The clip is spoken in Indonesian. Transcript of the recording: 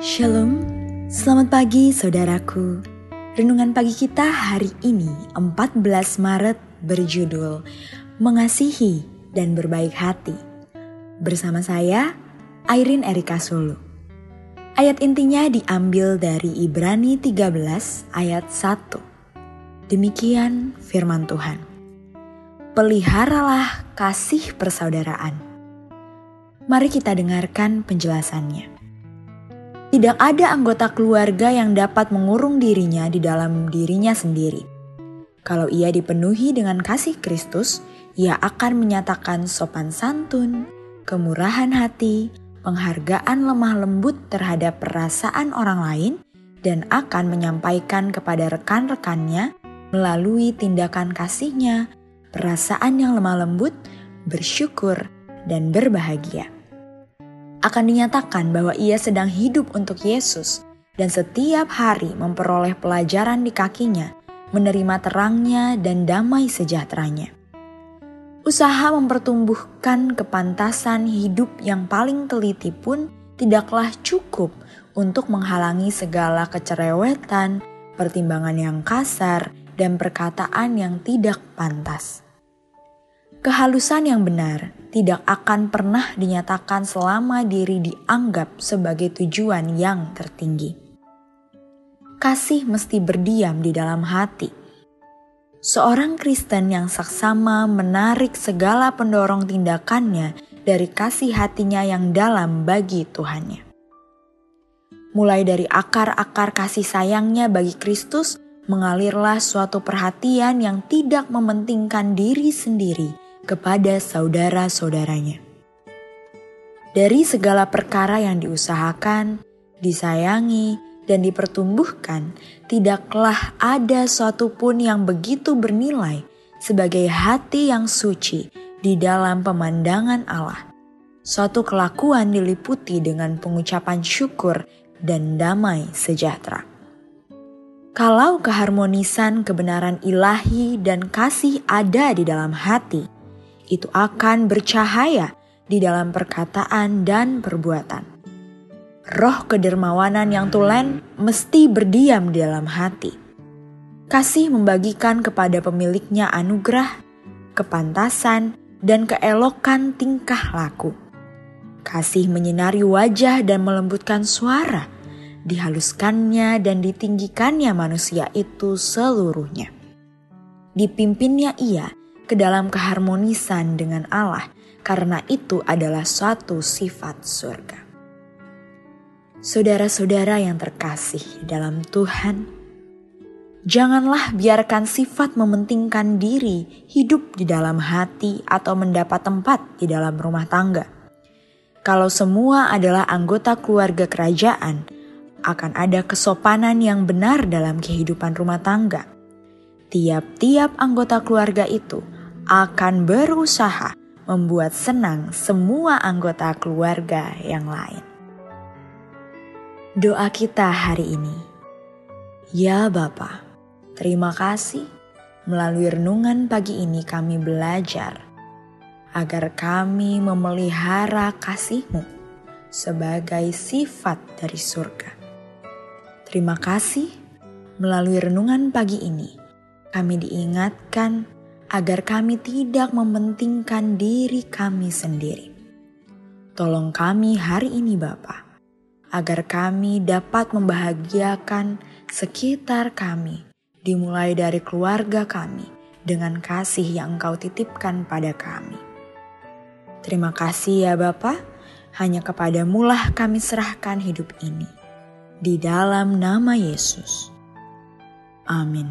Shalom, selamat pagi saudaraku. Renungan pagi kita hari ini 14 Maret berjudul Mengasihi dan Berbaik Hati. Bersama saya, Airin Erika Solo. Ayat intinya diambil dari Ibrani 13 ayat 1. Demikian firman Tuhan. Peliharalah kasih persaudaraan. Mari kita dengarkan penjelasannya. Tidak ada anggota keluarga yang dapat mengurung dirinya di dalam dirinya sendiri. Kalau ia dipenuhi dengan kasih Kristus, ia akan menyatakan sopan santun, kemurahan hati, penghargaan lemah lembut terhadap perasaan orang lain, dan akan menyampaikan kepada rekan-rekannya melalui tindakan kasihnya, perasaan yang lemah lembut, bersyukur, dan berbahagia akan dinyatakan bahwa ia sedang hidup untuk Yesus dan setiap hari memperoleh pelajaran di kakinya, menerima terangnya dan damai sejahteranya. Usaha mempertumbuhkan kepantasan hidup yang paling teliti pun tidaklah cukup untuk menghalangi segala kecerewetan, pertimbangan yang kasar, dan perkataan yang tidak pantas. Kehalusan yang benar tidak akan pernah dinyatakan selama diri dianggap sebagai tujuan yang tertinggi. Kasih mesti berdiam di dalam hati. Seorang Kristen yang saksama menarik segala pendorong tindakannya dari kasih hatinya yang dalam bagi Tuhannya. Mulai dari akar-akar kasih sayangnya bagi Kristus, mengalirlah suatu perhatian yang tidak mementingkan diri sendiri kepada saudara-saudaranya. Dari segala perkara yang diusahakan, disayangi, dan dipertumbuhkan, tidaklah ada suatu pun yang begitu bernilai sebagai hati yang suci di dalam pemandangan Allah. Suatu kelakuan diliputi dengan pengucapan syukur dan damai sejahtera. Kalau keharmonisan kebenaran ilahi dan kasih ada di dalam hati, itu akan bercahaya di dalam perkataan dan perbuatan. Roh kedermawanan yang tulen mesti berdiam di dalam hati. Kasih membagikan kepada pemiliknya anugerah, kepantasan, dan keelokan tingkah laku. Kasih menyinari wajah dan melembutkan suara, dihaluskannya dan ditinggikannya manusia itu seluruhnya. Dipimpinnya ia ke dalam keharmonisan dengan Allah, karena itu adalah suatu sifat surga. Saudara-saudara yang terkasih dalam Tuhan, janganlah biarkan sifat mementingkan diri hidup di dalam hati atau mendapat tempat di dalam rumah tangga. Kalau semua adalah anggota keluarga kerajaan, akan ada kesopanan yang benar dalam kehidupan rumah tangga. Tiap-tiap anggota keluarga itu akan berusaha membuat senang semua anggota keluarga yang lain. Doa kita hari ini, ya Bapa, terima kasih melalui renungan pagi ini kami belajar agar kami memelihara kasih-Mu sebagai sifat dari surga. Terima kasih melalui renungan pagi ini kami diingatkan agar kami tidak mementingkan diri kami sendiri. Tolong kami hari ini Bapa, agar kami dapat membahagiakan sekitar kami, dimulai dari keluarga kami, dengan kasih yang Engkau titipkan pada kami. Terima kasih ya Bapa, hanya kepadamulah kami serahkan hidup ini. Di dalam nama Yesus. Amin.